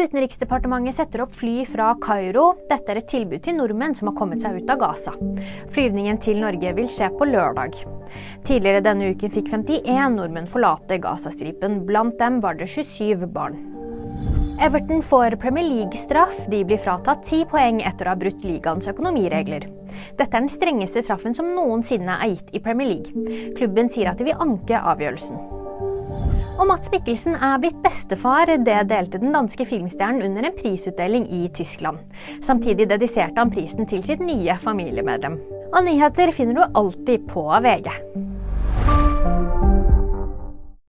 Utenriksdepartementet setter opp fly fra Kairo. Dette er et tilbud til nordmenn som har kommet seg ut av Gaza. Flyvningen til Norge vil skje på lørdag. Tidligere denne uken fikk 51 nordmenn forlate Gazastripen. Blant dem var det 27 barn. Everton får Premier League-straff. De blir fratatt ti poeng etter å ha brutt ligaens økonomiregler. Dette er den strengeste straffen som noensinne er gitt i Premier League. Klubben sier at de vil anke avgjørelsen. Og Mats Mikkelsen er blitt bestefar. Det delte den danske filmstjernen under en prisutdeling i Tyskland. Samtidig dediserte han prisen til sitt nye familiemedlem. Og nyheter finner du alltid på VG.